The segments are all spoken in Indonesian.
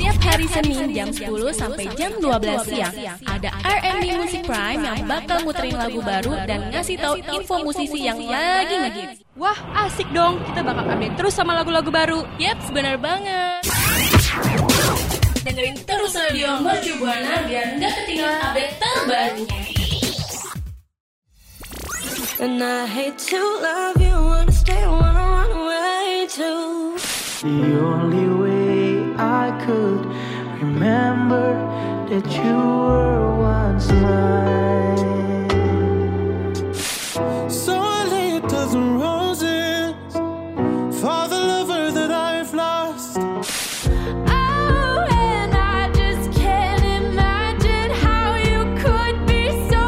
Tiap hari Senin jam 10 sampai jam 12 siang ada R&B Music Prime yang bakal muterin lagu baru dan ngasih tahu info musisi yang lagi ngehits. Wah, asik dong. Kita bakal update terus sama lagu-lagu baru. Yap, benar banget. Dengerin terus radio Mercu Buana biar nggak ketinggalan update terbarunya. And I hate to love you, wanna stay, wanna run away too. The only remember that you were once mine. So I lay a dozen roses for the lover that I've lost. Oh, and I just can't imagine how you could be so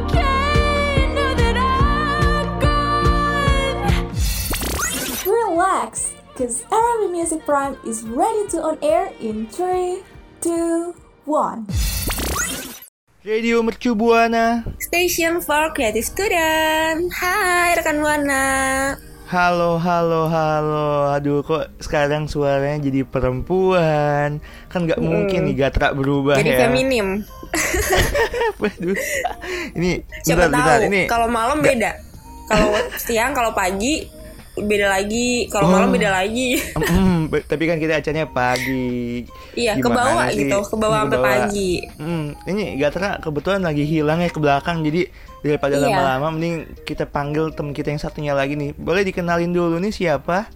okay. Now that I'm gone. Relax, because Arabic Music Prime is ready to on air in 3, 2, 1. Radio Mercu Buana. Station for Creative Student. Hai rekan Buana. Halo, halo, halo. Aduh, kok sekarang suaranya jadi perempuan? Kan nggak mungkin nih Gatra berubah Jadi ya. feminim. Waduh. Ini Siapa bentar, bentar. tahu Ini kalau malam beda. Kalau siang, kalau pagi beda lagi. Kalau Oh. malam beda lagi. Mm, tapi kan kita acaranya pagi. Iya, ke bawah gitu, ke bawah sampai pagi. Hmm, ini Gatra kebetulan lagi hilang ya ke belakang jadi daripada Iya. lama-lama mending kita panggil teman kita yang satunya lagi nih. Boleh dikenalin dulu nih siapa?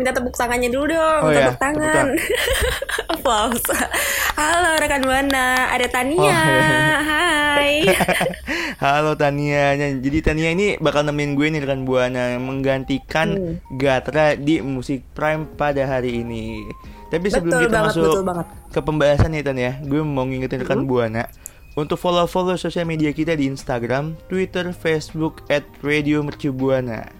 Minta tepuk tangannya dulu dong, Oh tepuk tepuk tangan. Applause. Halo rekan Buana, ada Tania. Oh, iya. Hai. Halo Tania. Jadi Tania ini bakal nemenin gue nih rekan Buana menggantikan Hmm. Gatra di Musik Prime pada hari ini. Tapi sebelum Betul kita banget, masuk betul banget. ke pembahasan nih Tan ya, gue mau ngingetin rekan Buana untuk follow-follow sosial media kita di Instagram, Twitter, Facebook at Radio Mercu Buana.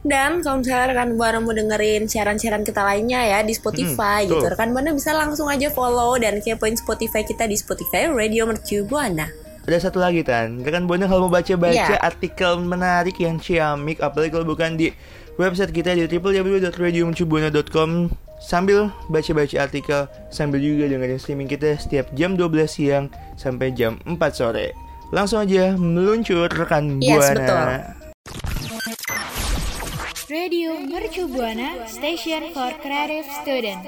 Dan kalau misalnya rekan Buana mau dengerin siaran-siaran kita lainnya ya di Spotify Hmm, gitu. betul. Rekan Buana bisa langsung aja follow dan kepoin Spotify kita di Spotify Radio Mercu Buana. Ada satu lagi Tan, rekan Buana kalau mau baca-baca Iya. artikel menarik yang ciamik, apalagi kalau bukan di website kita di www.radiomercubuana.com sambil baca-baca artikel sambil juga dengerin streaming kita setiap jam 12 siang sampai jam 4 sore. Langsung aja meluncur rekan Yes, Buana. betul. Radio Mercu Buana Station for Creative Student.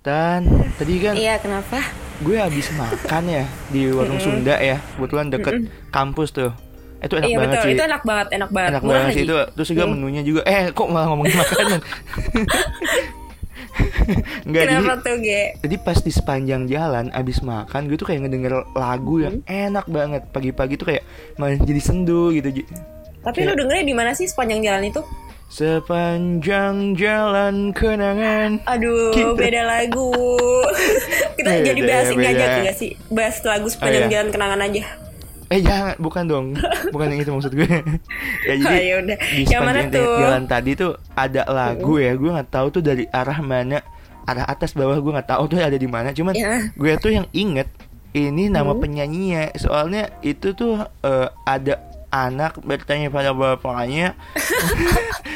Tan, tadi kan Iya, kenapa? gue habis makan ya di warung Sunda ya, kebetulan deket kampus tuh. Itu enak iya banget betul, sih. itu enak banget, enak banget. enak Murah banget sih itu terus juga Hmm. menunya juga eh kok malah ngomongin makanan Enggak jadi Kenapa tuh, Ge? jadi pas di sepanjang jalan abis makan gue tuh kayak ngedenger lagu yang Hmm. enak banget pagi-pagi tuh kayak malah jadi sendu gitu. Tapi Kayak- lu dengernya di mana sih sepanjang jalan itu? sepanjang jalan kenangan Aduh, Gitu. beda lagu. Kita Beda, jadi bahas ini aja gak sih? Bahas lagu sepanjang iya. jalan kenangan aja. Eh jangan bukan dong bukan yang itu maksud gue ya jadi Oh, ya udah. di Yang mana tuh? jalan tadi tuh ada lagu ya gue nggak tahu tuh dari arah mana arah atas bawah gue nggak tahu tuh ada di mana cuman Ya. gue tuh yang inget ini nama Hmm. penyanyinya soalnya itu tuh eh, ada anak bertanya pada bapaknya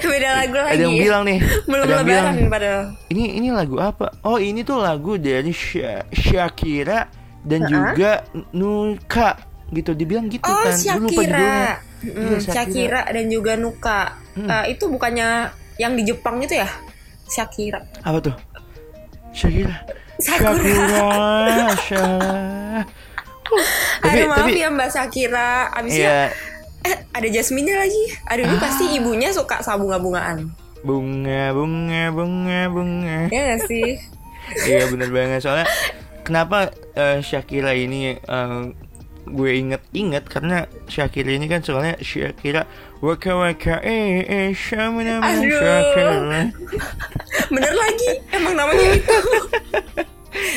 beda lagu lagi. ada yang bilang nih Belum ada yang bilang padahal. ini ini lagu apa oh ini tuh lagu dari Sha- Shakira dan juga Nuka gitu dibilang gitu Oh, kan Gue lupa judulnya. Shakira. Iya, Mm, Shakira dan juga Nuka. Hmm. Eh, itu bukannya yang di Jepang itu ya? Shakira. apa tuh Shakira Sakura. Shakira Shakira tapi Aduh maaf tapi ya Mbak Shakira. Abisnya ya eh, ada Jasmine lagi. Aduh ini pasti Ah. ibunya suka sabunga-bungaan. bunga bunga bunga bunga Ya gak sih? iya bener banget soalnya kenapa eh, Shakira ini eh, gue inget-inget karena Shakira ini kan soalnya Shakira waka waka eh eh shamina. Shakira Bener lagi. Emang namanya itu.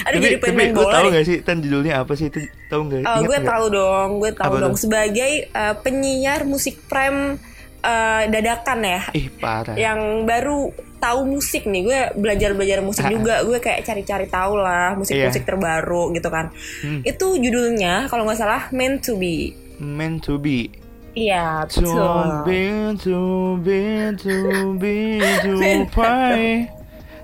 Aduh tapi jadi tapi lu tahu deh. gak sih tan judulnya apa sih itu tahu nggak Oh, gue tahu dong, gue tahu Apa dong tuh? sebagai eh, penyiar musik prime eh, dadakan ya, ih parah yang baru tahu musik nih. Gue belajar belajar musik Ah. juga. Gue kayak cari-cari tahu lah musik-musik Iya. terbaru gitu kan. Hmm. Itu judulnya kalau nggak salah Meant to Be. meant to be Iya to betul. be to be to be to pray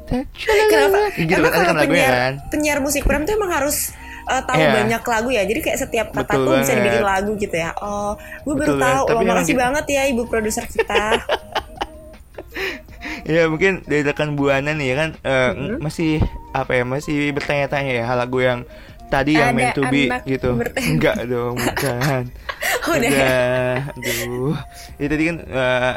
Kenapa? gitu emang kan kalau kan lagunya penyiar, kan penyiar musik prime tuh emang harus uh, tahu Iya. banyak lagu ya. Jadi kayak setiap kata Betul tuh bisa dibikin lagu gitu ya. Oh, gue baru tahu. Loh, makasih gitu. banget ya ibu produser kita. ya mungkin dari rekan buana nih ya kan eh, Mm-hmm. masih apa ya masih bertanya-tanya ya hal lagu yang tadi yang meant to be gitu bertanya. enggak dong bukan Udah. udah aduh ya tadi kan eh,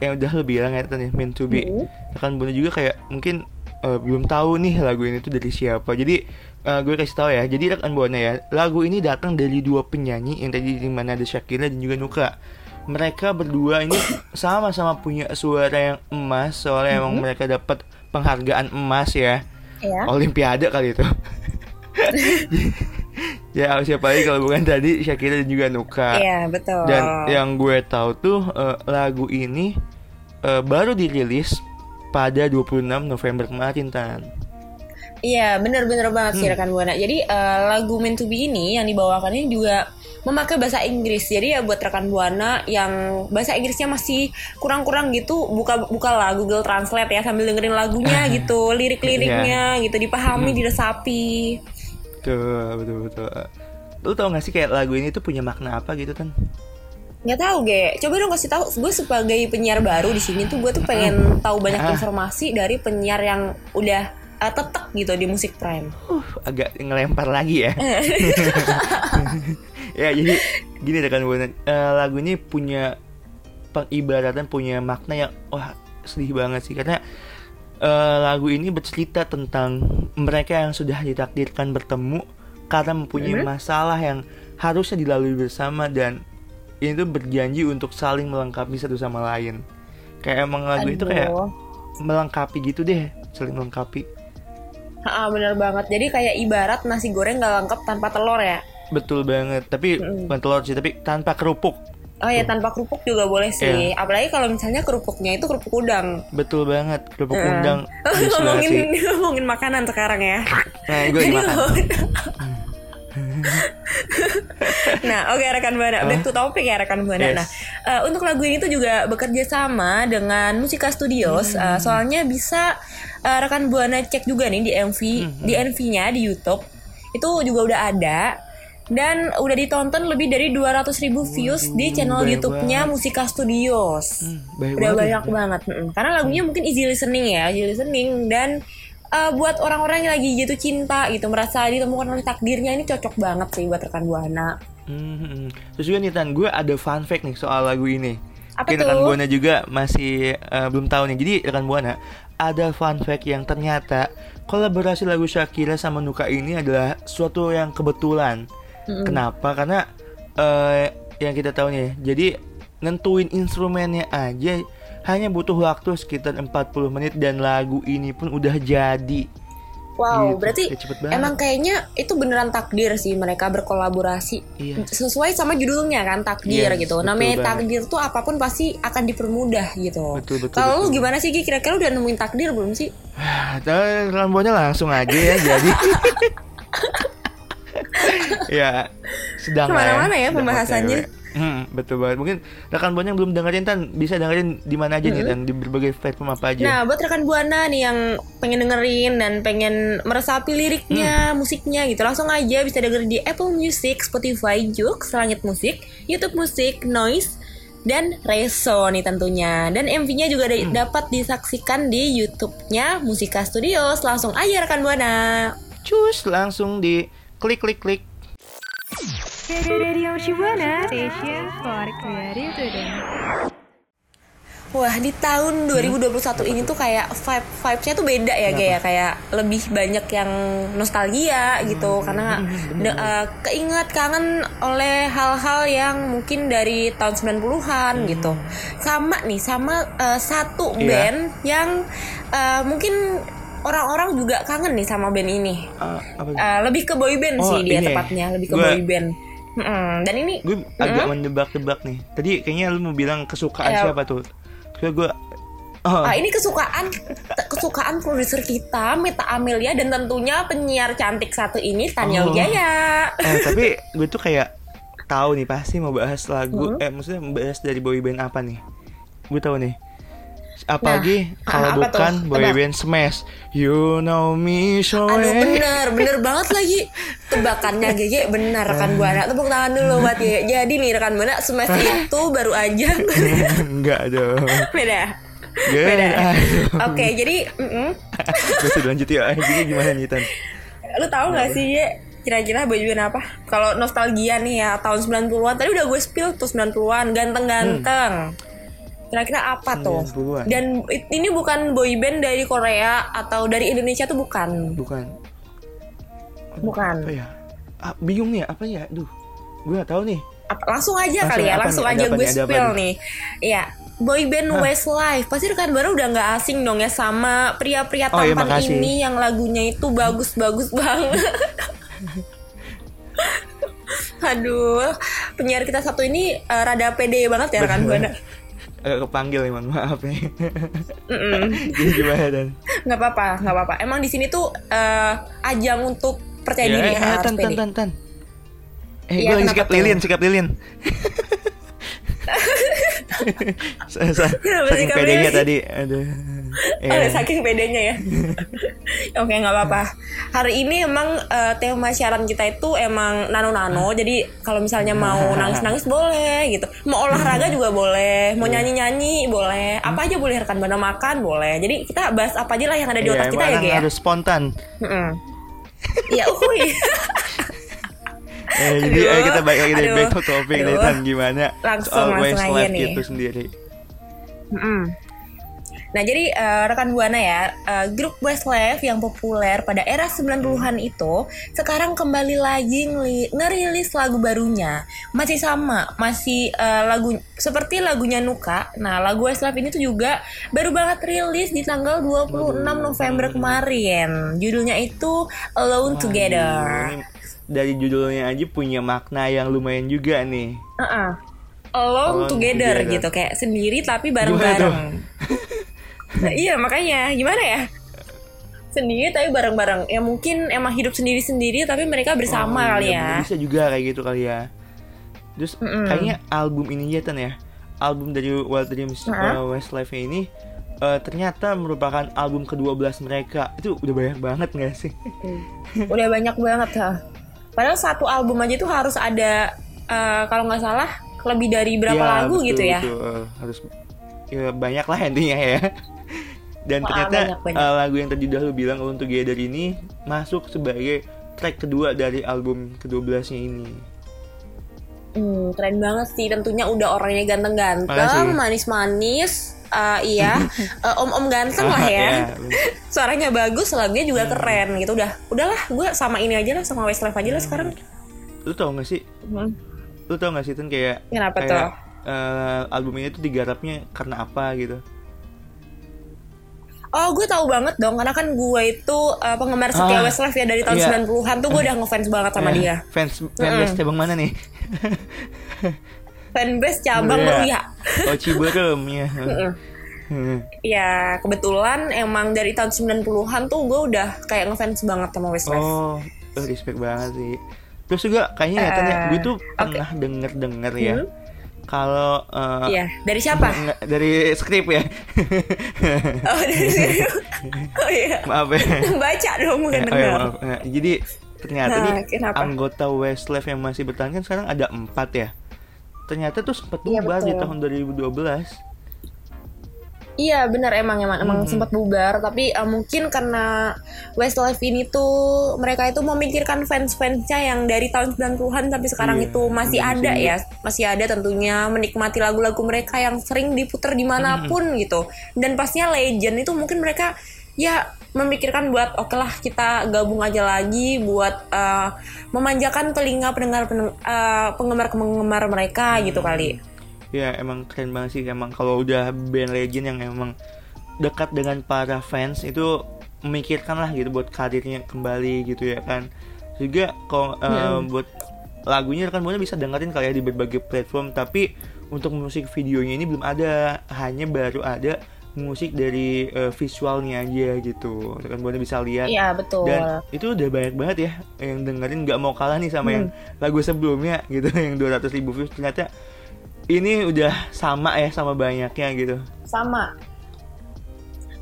yang udah lo bilang ya tadi meant to be Mm-hmm. rekan buana juga kayak mungkin eh, belum tahu nih lagu ini tuh dari siapa jadi eh, gue kasih tahu ya. Jadi rekan buana ya lagu ini datang dari dua penyanyi yang tadi di mana ada Shakira dan juga Nuka. Mereka berdua ini sama-sama punya suara yang emas soalnya emang mereka dapat penghargaan emas ya. Ya. Olimpiade kali itu. Ya siapa lagi kalau bukan tadi Shakira dan juga Nuka. Iya, betul. dan yang gue tahu tuh eh, lagu ini eh, baru dirilis pada 26 November kemarin tan Iya, bener-bener banget sih Hmm. rekan buana. Jadi eh, lagu Meant to Be ini yang dibawakan ini juga memakai bahasa Inggris. Jadi ya buat rekan buana yang bahasa Inggrisnya masih kurang-kurang gitu, buka buka lah Google Translate ya sambil dengerin lagunya gitu, lirik-liriknya Iya. gitu dipahami, diresapi. Tuh, betul betul. Lu tau gak sih kayak lagu ini tuh punya makna apa gitu kan? Nggak tahu, Ge. Coba dong kasih tahu. Gue sebagai penyiar baru di sini tuh gue tuh pengen tahu banyak Ah. informasi dari penyiar yang udah eh, tetek gitu di musik prime. Uh, agak ngelempar lagi ya. ya jadi gini rekan buana, Eh, lagu ini punya pengibaratan punya makna yang wah sedih banget sih karena eh, lagu ini bercerita tentang mereka yang sudah ditakdirkan bertemu karena mempunyai masalah yang harusnya dilalui bersama dan ini tuh berjanji untuk saling melengkapi satu sama lain. Kayak emang lagu itu kayak Aduh. melengkapi gitu deh, saling melengkapi. Ha, bener banget. Jadi kayak ibarat nasi goreng nggak lengkap tanpa telur ya. Betul banget, tapi bukan telur sih, tapi tanpa kerupuk. Oh ya tanpa kerupuk juga boleh sih. Apalagi kalau misalnya kerupuknya itu kerupuk udang. Betul banget, kerupuk banget ngomongin ngomongin makanan sekarang ya. Nah, gue makan. nah, oke rekan buana, back to topic ya rekan buana. Yes. Nah, eh, untuk lagu ini tuh juga bekerja sama dengan Musika Studios. Hmm. Eh, soalnya bisa eh, rekan buana cek juga nih di MV, Hmm, di MV-nya di YouTube. Itu juga udah ada dan udah ditonton lebih dari 200 ribu views di channel YouTube-nya. Musika Studios. Hmm, udah banget banyak ya. banget karena lagunya mungkin easy listening ya easy listening dan uh, buat orang-orang yang lagi jatuh cinta gitu merasa ditemukan oleh takdirnya ini cocok banget sih buat rekan buana Hmm, hmm. Terus juga nih Tan, gue ada fun fact nih soal lagu ini. Apa Mungkin rekan? Buana juga masih eh, belum tahu nih. Jadi rekan Buana ada fun fact yang ternyata kolaborasi lagu Shakira sama Nuka ini adalah suatu yang kebetulan. Kenapa? Karena eh, yang kita tahu nih, jadi nentuin instrumennya aja hanya butuh waktu sekitar 40 menit dan lagu ini pun udah jadi. wow Gitu, berarti banget. emang kayaknya itu beneran takdir sih mereka berkolaborasi Iya. sesuai sama judulnya kan takdir Yes, gitu betul namanya banget. takdir tuh apa pun pasti akan dipermudah gitu Betul, betul, kalau lu gimana sih kira-kira lu udah nemuin takdir belum sih Buana langsung aja ya jadi. ya sedang lah Ke mana-mana ya pembahasannya. Hmm, betul banget. Mungkin rekan buana yang belum dengerin tan bisa dengerin di mana aja nih tan di berbagai platform apa aja. Nah, buat rekan Buana nih yang pengen dengerin dan pengen meresapi liriknya, musiknya gitu, langsung aja bisa dengerin di Apple Music, Spotify, Joox, Langit Musik, YouTube Musik, Noise, dan Reso nih tentunya. Dan MV-nya juga da- dapat disaksikan di YouTube-nya Musika Studios. Langsung aja rekan Buana. Cus langsung di klik klik klik. Radio Shibuana Station for Creative Student. Wah, di tahun 2021 ini tuh kayak vibe vibes-nya tuh beda ya, kayak kayak lebih banyak yang nostalgia gitu karena de- eh, keinget kangen oleh hal-hal yang mungkin dari tahun 90-an gitu. Sama nih, sama eh, satu Iya. band yang eh, mungkin orang-orang juga kangen nih sama band ini. Ah, apa Eh, lebih ke boy band Oh, sih dia ya. tepatnya, lebih ke Gua- boy band. Mm-mm. Dan ini gue agak mendebak-debak nih tadi kayaknya lu mau bilang kesukaan Ya. siapa tuh Kayak gue oh, Ah, ini kesukaan kesukaan produser kita Meta Amelia dan tentunya penyiar cantik satu ini Tanya Oh. Wijaya. eh, tapi gue tuh kayak tahu nih pasti mau bahas lagu Hmm. eh maksudnya bahas dari boy band apa nih gue tahu nih apalagi Nah, kalau ah, apa bukan tuh? boy Tebak. band Smash. You know me so Aduh bener, bener banget lagi. Tebakannya Gege bener rekan Buana Tepuk tangan dulu buat Gege Jadi nih rekan Buana Smash itu baru aja enggak dong. Beda. Gak Beda. Oke jadi mm-mm. Gue sudah lanjut ya Jadi gimana nih Tan? Lu tahu gak sih Ye Kira-kira baju band apa? Kalau nostalgia nih ya Tahun 90-an Tadi udah gue spill tuh 90-an Ganteng-ganteng Kira-kira apa tuh 90-an. Dan ini bukan boy band dari Korea Atau dari Indonesia tuh bukan Bukan Bukan Apa ya? Ah, bingung nih apa ya? Duh Gue gak tahu nih Apa- langsung aja Langsung kali ya langsung nih? Aja gue nih? Spill nih? nih Iya boy band Westlife pasti rekan baru udah nggak asing dong ya sama pria-pria Oh, iya, tampan makasih. ini yang lagunya itu bagus-bagus banget Aduh, penyiar kita satu ini eh, rada pede banget ya rekan buana. Agak kepanggil emang maaf ya Mm-mm. Jadi gimana Dan? Nggak apa-apa, nggak apa-apa. Emang di sini tuh eh, ajang untuk percaya diri ya, harus tan, tan, tan, tan. Eh, Iya, gue lagi sikap tuh? lilin, sikap lilin. Saking pedenya lilin? tadi, aduh. Oh, Ya. saking bedanya ya. Oke, nggak apa-apa. Hari ini emang eh, tema siaran kita itu emang nano-nano. Jadi kalau misalnya mau nangis-nangis boleh gitu. Mau olahraga juga boleh. Mau nyanyi-nyanyi boleh. Apa aja boleh rekan bana makan boleh. Jadi kita bahas apa aja lah yang ada di Iya, otak kita ya, Ge. ya? harus spontan. Iya, uhuy. Eh, jadi Aduh, ayo kita balik lagi dari back to topic nih aduh. Tan gimana Langsung, soal langsung aja nih. itu sendiri. Mm-mm. Nah jadi eh, rekan buana ya eh, grup Westlife yang populer pada era 90-an itu sekarang kembali lagi ngerilis lagu barunya masih sama masih eh, lagu seperti lagunya Nuka. Nah lagu Westlife ini tuh juga baru banget rilis di tanggal 26 November kemarin. Judulnya itu Alone Together. Dari judulnya aja punya makna yang lumayan juga nih. Uh-uh. Alone Alone together, together. gitu kayak sendiri tapi bareng-bareng. Nah, iya makanya gimana ya? Sendiri tapi bareng-bareng. Ya mungkin emang hidup sendiri-sendiri tapi mereka bersama Oh, kali iya, ya. Bisa juga kayak gitu kali ya. Terus Mm-mm. kayaknya album ini ya Tan ya. Album dari Wild Dreams uh, Westlife ini eh, ternyata merupakan album ke-12 mereka. Itu udah banyak banget gak sih? Udah banyak banget ha. Padahal satu album aja tuh harus ada eh, kalau nggak salah lebih dari berapa Iya, lagu betul, gitu ya. betul. Eh, harus ya banyak lah intinya ya. Dan Wah, ternyata banyak, banyak. eh, lagu yang tadi udah lu bilang Alone Together ini masuk sebagai track kedua dari album ke-12 nya ini. Hmm, keren banget sih. Tentunya udah orangnya ganteng-ganteng, manis-manis. Eh, iya, Eh, om-om ganteng lah Ah, ya. ya. Suaranya bagus, lagunya juga Hmm. keren gitu. Udah, udahlah, gue sama ini aja lah, sama Westlife aja lah sekarang. Lu tau gak sih? Hmm. Lu tau gak sih Tan kayak Kenapa kayak, tuh? eh, album ini tuh digarapnya karena apa gitu? Oh, gue tahu banget dong, karena kan gue itu eh, penggemar setia Ah, Westlife ya dari tahun iya. 90-an tuh gue udah ngefans banget sama dia. Fans fanbase cabang mana nih? Fanbase cabang Iya. Meruya. Oh Ciberem ya. Hmm. Ya, kebetulan emang dari tahun 90-an tuh gue udah kayak ngefans banget sama Westlife. Oh, eh, respect banget sih. Terus juga kayaknya ya, Tan, ya, Eh, gue tuh pernah denger-denger ya. Hmm. Kalau eh, Iya, dari siapa? dari skrip ya. Oh, dari Oh iya. maaf ya. Baca dong, bukan Oh, ya, dengar. maaf. Nah, jadi ternyata Nah, nih kenapa? anggota Westlife yang masih bertahan kan sekarang ada empat ya. Ternyata tuh sempat Iya, bubar di betul. tahun 2012. Iya benar emang emang emang Hmm. sempat bubar tapi eh, mungkin karena Westlife ini tuh mereka itu memikirkan fans-fansnya yang dari tahun 90-an sampai sekarang Iya, itu masih iya, ada ya masih ada tentunya menikmati lagu-lagu mereka yang sering diputar di mana pun Hmm. gitu dan pastinya legend itu mungkin mereka ya memikirkan buat oke lah kita gabung aja lagi buat eh, memanjakan telinga pendengar penggemar penggemar mereka Hmm. gitu kali Ya emang keren banget sih emang kalau udah band legend yang emang dekat dengan para fans itu memikirkan lah gitu buat karirnya kembali gitu ya kan juga kalau eh, Hmm. buat lagunya rekan buana bisa dengerin kali ya di berbagai platform tapi untuk musik videonya ini belum ada hanya baru ada musik dari eh, visualnya aja gitu. Rekan buana bisa lihat. Iya betul. dan itu udah banyak banget ya yang dengerin. Nggak mau kalah nih sama yang lagu sebelumnya gitu yang 200 ribu views. Ternyata ini udah sama ya sama banyaknya gitu. Sama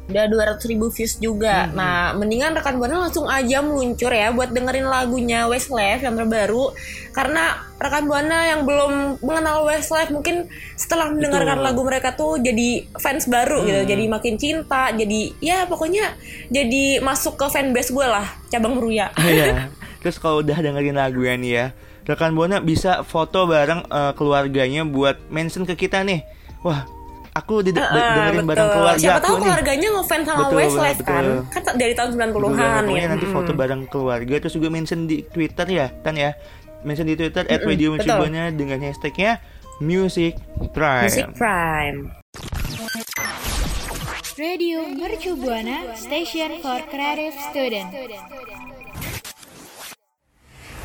udah 200 ribu views juga. Nah mendingan rekan buana langsung aja meluncur ya buat dengerin lagunya Westlife yang terbaru. Karena rekan buana yang belum mengenal Westlife mungkin setelah mendengarkan lagu mereka tuh jadi fans baru gitu jadi makin cinta jadi ya pokoknya jadi masuk ke fanbase gue lah cabang Meruya Iya. Terus kalau udah dengerin lagu ya nih ya, rekan buana bisa foto bareng eh, keluarganya buat mention ke kita nih. Wah, aku udah de- Ah, dengerin betul. bareng keluarga siapa aku tahu keluarganya ngefans sama Betul, Westlife kan betul. kan dari tahun 90-an Betul, ya nanti foto Mm-mm. bareng keluarga terus juga mention di Twitter ya, kan ya. Mention di Twitter at Mm-mm, Radio. Mercubuana dengan hashtagnya Music Prime. Music Prime Radio Mercu Buana Station for Creative Student.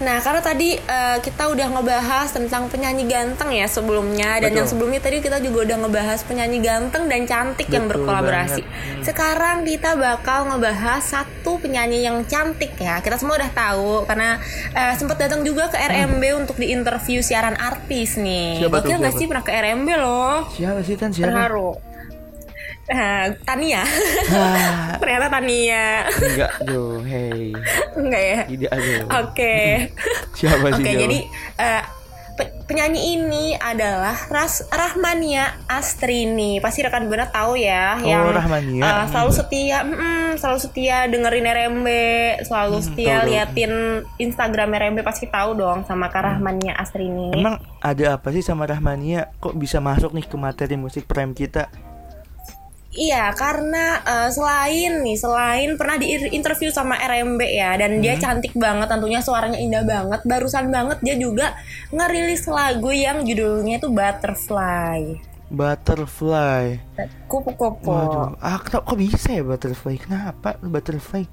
Nah, karena tadi eh, kita udah ngebahas tentang penyanyi ganteng ya sebelumnya dan Betul. yang sebelumnya tadi kita juga udah ngebahas penyanyi ganteng dan cantik yang Betul berkolaborasi. banget. Hmm. Sekarang kita bakal ngebahas satu penyanyi yang cantik ya. Kita semua udah tahu karena eh, sempat datang juga ke RMB untuk diinterview siaran artis nih. Hmm. Siapa tuh, siapa? sih pernah ke RMB loh? Siapa sih Tan? Siapa? Terharu. Eh, Tania. Ah, Ternyata Tania. enggak tuh, hey. Enggak ya? Tidak tuh. Oke. Siapa Oke, sih? siapa? jadi eh, pe- penyanyi ini adalah Ras Rahmania Astrini. Pasti rekan buana tahu ya, Oh, yang Rahmania. eh, selalu setia, mm, selalu setia dengerin RMB, selalu setia tahu, tahu. liatin Instagram RMB pasti tahu dong sama Kak Rahmania Astrini. Emang ada apa sih sama Rahmania? Kok bisa masuk nih ke materi musik prime kita? Iya, karena eh, selain nih, selain pernah di interview sama RMB ya, dan dia Hmm. cantik banget, tentunya suaranya indah banget. Barusan banget dia juga ngerilis lagu yang judulnya itu Butterfly. Butterfly. Kupu-kupu. Waduh, ah kok, kok bisa ya butterfly? Kenapa butterfly?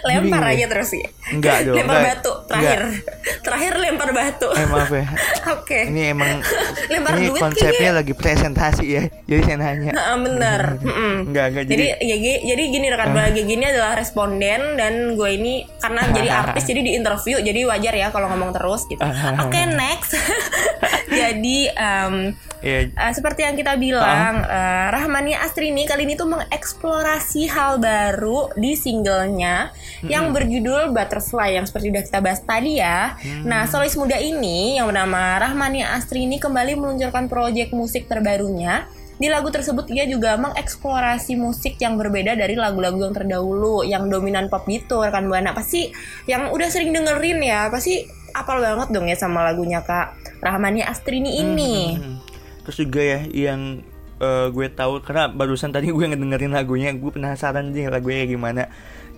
Lempar aja ya. terus ya. Enggak dong. lempar enggak. batu terakhir. Terakhir lempar batu. Eh maaf ya. Oke. Ini emang Lempar ini duit konsepnya kayaknya. lagi presentasi ya. Jadi saya nanya. Nah, bener. Enggak, enggak Jadi jadi. ya, gi- jadi gini rekan buana gini adalah responden dan gue ini karena jadi artis jadi di interview jadi wajar ya kalau ngomong terus gitu. Oke next. jadi em, Ya, eh, seperti yang kita bilang eh, Rahmania Astrini kali ini tuh mengeksplorasi hal baru di singlenya yang berjudul Butterfly yang seperti udah kita bahas tadi ya. Nah solis muda ini yang bernama Rahmania Astrini kembali meluncurkan proyek musik terbarunya. Di lagu tersebut ia juga mengeksplorasi musik yang berbeda dari lagu-lagu yang terdahulu yang dominan pop gitu rekan buana pasti yang udah sering dengerin ya pasti apal banget dong ya sama lagunya Kak Rahmania Astrini ini. Hmm. Terus juga ya yang eh, gue tahu karena barusan tadi gue ngedengerin lagunya, gue penasaran nih lagunya kayak gimana.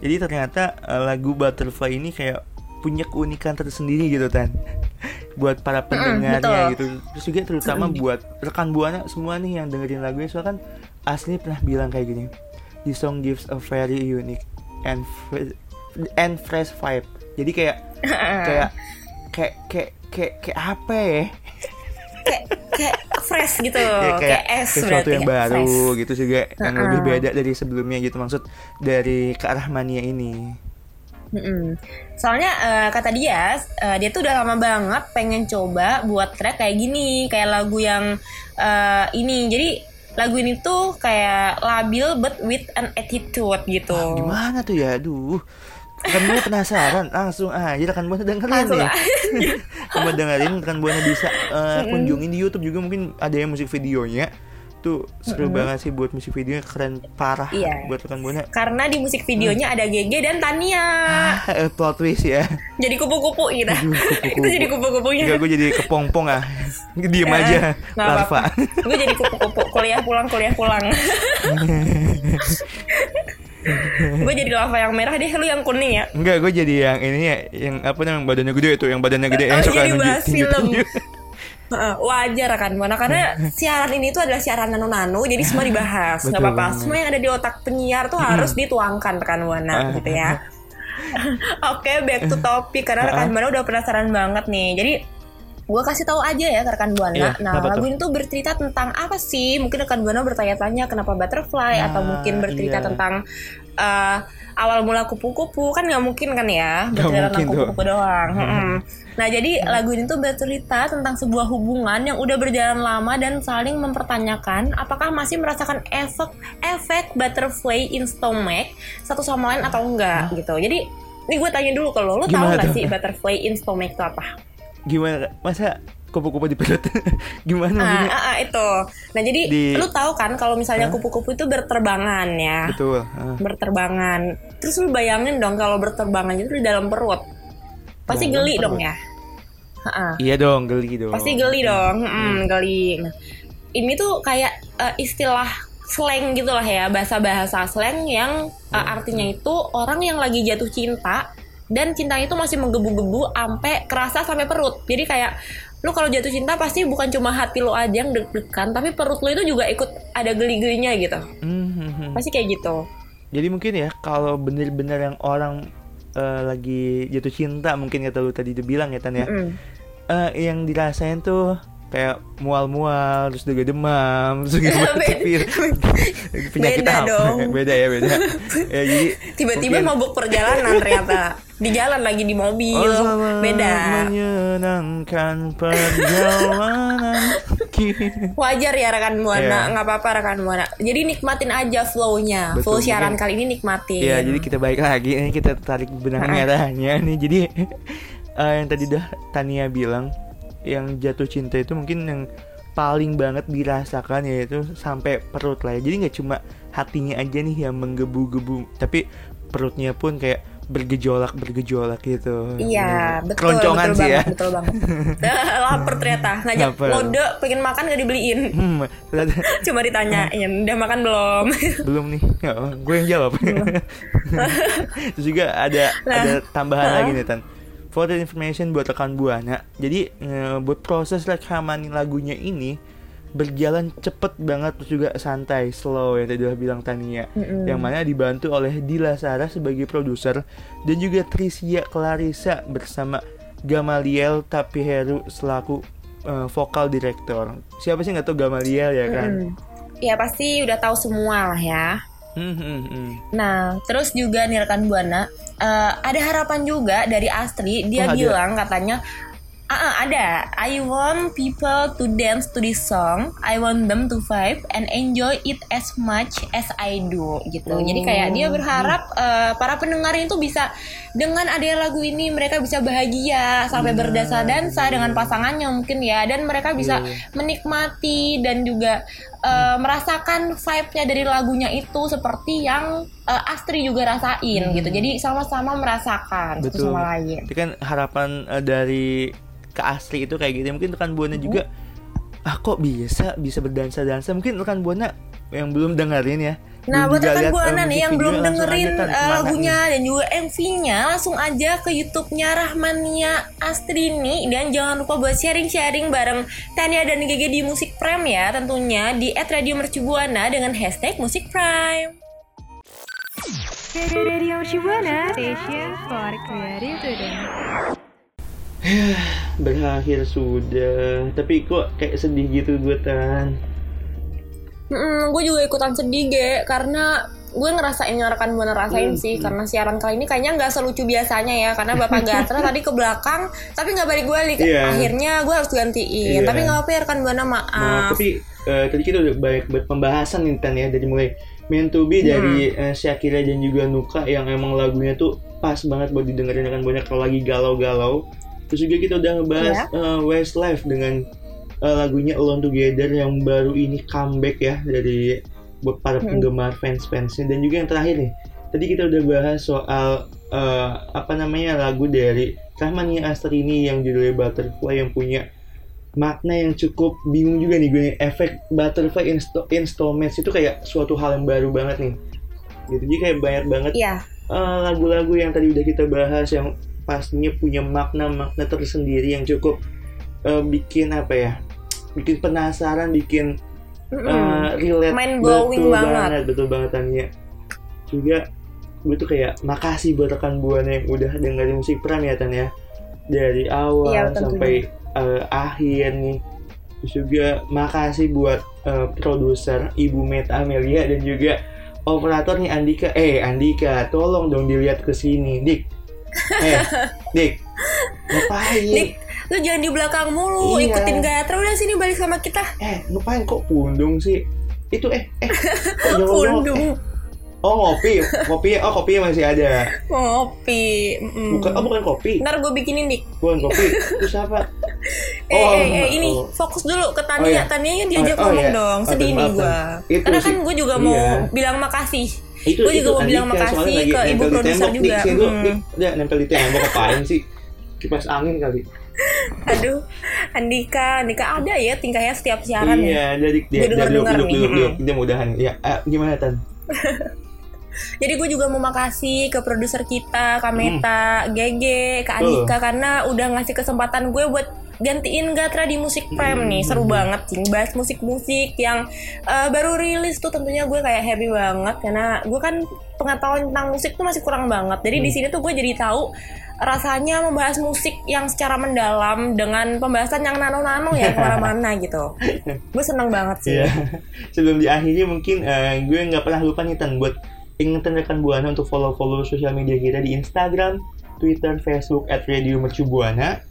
Jadi ternyata eh, lagu Butterfly ini kayak punya keunikan tersendiri gitu kan buat para pendengarnya betul. gitu. Terus juga terutama buat rekan buana semua nih yang dengerin lagunya. Soalnya kan asli pernah bilang kayak gini the song gives a very unique and fre- and fresh vibe. Jadi kayak kayak kayak kayak kayak kayak apa ya kayak kayak fresh gitu Ya, kayak, es sesuatu berarti yang ya, baru fresh. gitu juga yang Ha-ha. lebih beda dari sebelumnya gitu maksud dari ke arah mania ini Mm-mm. soalnya eh, kata dia eh, dia tuh udah lama banget pengen coba buat track kayak gini kayak lagu yang eh, ini jadi lagu ini tuh kayak labil but with an attitude gitu Ah, gimana tuh ya aduh kan gue penasaran langsung aja kan buana dengerin Langsung nih. kamu dengerin kan buana bisa eh, kunjungin di YouTube juga mungkin ada yang musik videonya. Tuh seru banget sih buat musik videonya keren parah Iya. buat rekan buana karena di musik videonya ada GG dan Tania. Ah, eh, plot twist ya. Jadi kupu-kupu gitu. Aduh, kupu-kupu. itu jadi kupu-kupunya. Enggak gue jadi kepompong ah. Diem aja Nggak apa-apa. larva gue jadi kupu-kupu. Kuliah pulang kuliah pulang gue jadi lava yang merah deh lu yang kuning ya? Enggak, gue jadi yang ini ya, yang apa namanya badannya gede itu, yang badannya gede yang Oh, suka jadi nunjuk. bahas film. Heeh, wajar kan Buana karena siaran ini tuh adalah siaran nano-nano jadi semua dibahas nggak apa-apa. semua yang ada di otak penyiar tuh harus dituangkan rekan Buana gitu ya. Oke back to topic karena rekan Buana udah penasaran banget nih. Jadi gue kasih tahu aja ya ke rekan Buana. Iya, nah lagu ini tuh bercerita tentang apa sih? Mungkin rekan Buana bertanya-tanya kenapa butterfly Nah, atau mungkin bercerita iya. tentang eh, awal mula kupu-kupu. Kan nggak mungkin kan ya? Bercerita tentang kupu-kupu doang. Mm-mm. Nah, jadi lagu ini tuh bercerita tentang sebuah hubungan yang udah berjalan lama dan saling mempertanyakan apakah masih merasakan efek efek butterfly in stomach satu sama lain atau enggak gitu. Jadi, ini gue tanya dulu ke lo, lo nggak tuh? sih butterfly in stomach itu apa? Gimana? Masa kupu-kupu di perut? Gimana Ah, ah, ah, itu. Nah, jadi Di- lu tahu kan kalau misalnya kupu-kupu itu berterbangan ya. Betul. ah. Berterbangan. Terus lu bayangin dong kalau berterbangan itu di dalam perut. Pasti Dalam geli perut. dong ya. Ha-ha. Iya dong, geli dong. pasti geli dong Mm, geli Nah, ini tuh kayak eh, istilah slang gitu lah ya bahasa-bahasa slang yang eh, artinya itu orang yang lagi jatuh cinta dan cintanya itu masih menggebu-gebu sampai kerasa sampai perut jadi kayak lu kalau jatuh cinta pasti bukan cuma hati lu aja yang deg-degan tapi perut lu itu juga ikut ada geli-gelinya gitu Hmm, hmm, hmm. pasti kayak gitu Jadi mungkin ya kalau bener-bener yang orang eh, lagi jatuh cinta mungkin kata lu tadi udah bilang ya Tan ya. Mm. Eh, yang dirasain tuh kayak mual-mual terus juga demam terus juga batuk penyakit Beda apa? dong. beda ya beda. Ya jadi tiba-tiba mungkin- mabuk perjalanan ternyata. Di jalan lagi di mobil. Oh, beda. menyenangkan perjalanan wajar ya rekan buana Iya. nggak apa-apa rekan buana jadi nikmatin aja flownya. Betul, flow siaran mungkin- kali ini nikmatin. Iya, jadi kita balik lagi. Nih kita tarik benang merahnya nih. Jadi eh, yang tadi dah Tania bilang yang jatuh cinta itu mungkin yang paling banget dirasakan yaitu sampai perut lah ya. Jadi nggak cuma hatinya aja nih yang menggebu-gebu, tapi perutnya pun kayak bergejolak bergejolak gitu. Iya, Hmm. betul, Keroncongan betul sih banget, ya. betul banget. Lapar ternyata, ngajak Lapar. mode pengen makan gak dibeliin. Hmm, Cuma ditanyain, udah makan belum? belum nih gue yang jawab terus juga ada Nah. ada tambahan lagi nih tan for the information buat rekan buana. Jadi eh, buat proses rekaman lagunya ini berjalan cepet banget terus juga santai slow yang tadi udah bilang Tania. Yang mana dibantu oleh Dila Sarah sebagai produser dan juga Tricia Clarissa bersama Gamaliel Tapiheru selaku eh, vokal direktor siapa sih nggak tahu Gamaliel ya kan? Ya pasti udah tahu semua lah ya. Hmm, hmm, hmm. Nah, terus juga nih rekan Buana, eh, ada harapan juga dari Astri. Dia Oh, ada. bilang katanya, ah ah, ada. I want people to dance to this song. I want them to vibe and enjoy it as much as I do gitu. Jadi kayak dia berharap eh, para pendengar itu bisa dengan adanya lagu ini mereka bisa bahagia sampai berdasa-dansa dengan pasangannya mungkin ya dan mereka bisa menikmati dan juga eh, merasakan vibe-nya dari lagunya itu seperti yang eh, Astri juga rasain gitu. Jadi sama-sama merasakan satu Betul. sama lain. Itu kan harapan eh, dari ke Asri itu kayak gitu. Mungkin rekan buana juga ah kok bisa bisa berdansa-dansa. Mungkin rekan buana yang belum dengerin ya. Nah, belum buat rekan eh, nih musik yang belum dengerin eh, lagunya nih? dan juga MV-nya, langsung aja ke YouTube-nya Rahmania Astrini dan jangan lupa buat sharing-sharing bareng Tania dan Gege di Musik Prime ya, tentunya di @radiomercubuana dengan hashtag Musik Prime. Radio Shibuana, station for creative. Berakhir sudah. Tapi kok kayak sedih gitu gue tan. Gue juga ikutan sedih ge karena gue ngerasain yang rekan buana rasain sih karena siaran kali ini kayaknya nggak selucu biasanya ya karena bapak Gatra tadi ke belakang tapi nggak balik balik Iya. akhirnya gue harus gantiin Iya. tapi nggak apa ya rekan buana Maaf, maaf tapi eh, tadi kita udah banyak buat pembahasan nih Tan ya dari mulai Meant to be dari Hmm. eh, Shakira dan juga Nuka yang emang lagunya tuh pas banget buat didengerin kan banyak kalau lagi galau-galau. Terus juga kita udah ngebahas Iya. eh, Westlife dengan eh, lagunya Alone Together yang baru ini comeback ya dari buat para Hmm. penggemar fans-fansnya dan juga yang terakhir nih. Tadi kita udah bahas soal eh, apa namanya lagu dari Rahmania Astrini yang judulnya Butterfly yang punya makna yang cukup bingung juga nih gue efek butterfly insto installments itu kayak suatu hal yang baru banget nih gitu jadi kayak banyak banget iya eh, lagu-lagu yang tadi udah kita bahas yang pastinya punya makna-makna tersendiri yang cukup eh, bikin apa ya bikin penasaran bikin Mm-mm. eh, relate Mind blowing betul banget. betul banget Tania. Juga gue tuh kayak makasih buat rekan buana yang udah dengerin musik Pram ya Tan ya dari awal tentunya. sampai eh, akhir nih. Terus juga makasih buat eh, produser Ibu Meta Amelia dan juga operator nih Andika. Eh Andika tolong dong dilihat ke sini. Dik. Eh Dik. Ngapain? Dik, lu jangan di belakang mulu, Iya. ikutin Gatra udah sini balik sama kita. eh ngapain kok pundung sih itu eh eh Pundung, oh ngopi kopi oh kopi masih ada ngopi. Mm-mm. bukan oh bukan kopi Ntar gue bikinin dik. bukan kopi terus apa Eh, Oh, eh, eh, ini oh. fokus dulu ke Tania. Oh, iya. Tania yang diajak Oh, oh, ngomong iya. dong. Oh, Sedih nih gue. Itu Karena sih. kan gue juga mau Iya. bilang makasih. itu Gua juga mau bilang Andika, makasih ke ibu produser tembok, juga. Dik, lu, Hmm. Udah nempel di tembok apaan sih kipas angin kali Aduh, Andika, Andika ada ya tingkahnya setiap siaran ya. iya jadi dia Gua dia duduk denger-denger duduk nih, duduk hmm. duduk dia mudahan. Ya ah, gimana tan? Jadi gue juga mau makasih ke produser kita, Kak Meta, Gege, Kak Hmm. Andika karena udah ngasih kesempatan gue buat gantiin Gatra di musik prime nih. Seru banget sih bahas musik-musik yang eh, baru rilis tuh tentunya gue kayak happy banget. Karena gue kan pengetahuan tentang musik tuh masih kurang banget. Jadi di Hmm. sini tuh gue jadi tahu rasanya membahas musik yang secara mendalam dengan pembahasan yang nano-nano ya ke mana-mana gitu gue seneng banget sih Iya. Sebelum diakhiri mungkin eh, gue nggak pernah lupa nih Tan buat ingetin rekan Buana untuk follow-follow sosial media kita di Instagram, Twitter, Facebook at Radio Mercu Buana.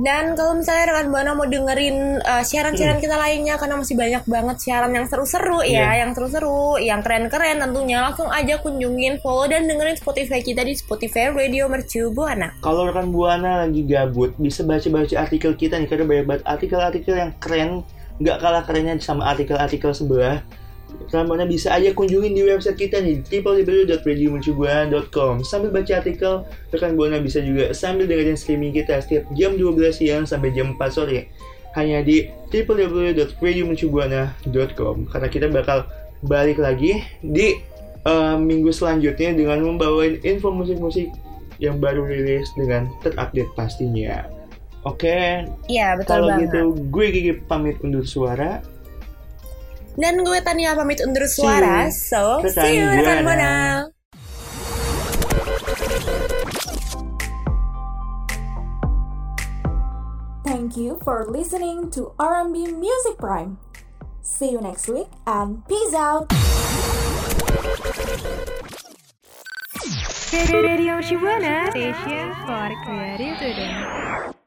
Dan kalau misalnya rekan Buana mau dengerin uh, siaran-siaran kita lainnya karena masih banyak banget siaran yang seru-seru. Iya. ya, yang seru-seru, yang keren-keren tentunya langsung aja kunjungin follow dan dengerin Spotify kita di Spotify Radio Mercu Buana. Kalau rekan Buana lagi gabut, bisa baca-baca artikel kita nih karena banyak banget artikel-artikel yang keren, nggak kalah kerennya sama artikel-artikel sebelah. Buana bisa aja kunjungin di website kita nih www.radiomercubuana.com Sambil baca artikel, rekan Buana bisa juga sambil dengerin streaming kita setiap jam 12 siang sampai jam 4 sore. Hanya di www.radiomercubuana.com karena kita bakal balik lagi di eh, minggu selanjutnya dengan membawain info musik-musik yang baru rilis dengan terupdate pastinya. Oke, Iya, betul kalau gitu gue Gigi pamit undur suara. Dan gue Tania pamit undur suara. So, see you rekan Buana. Thank you for listening to R&B Music Prime. See you next week and peace out. Radio Shibuana Station for Creative Student.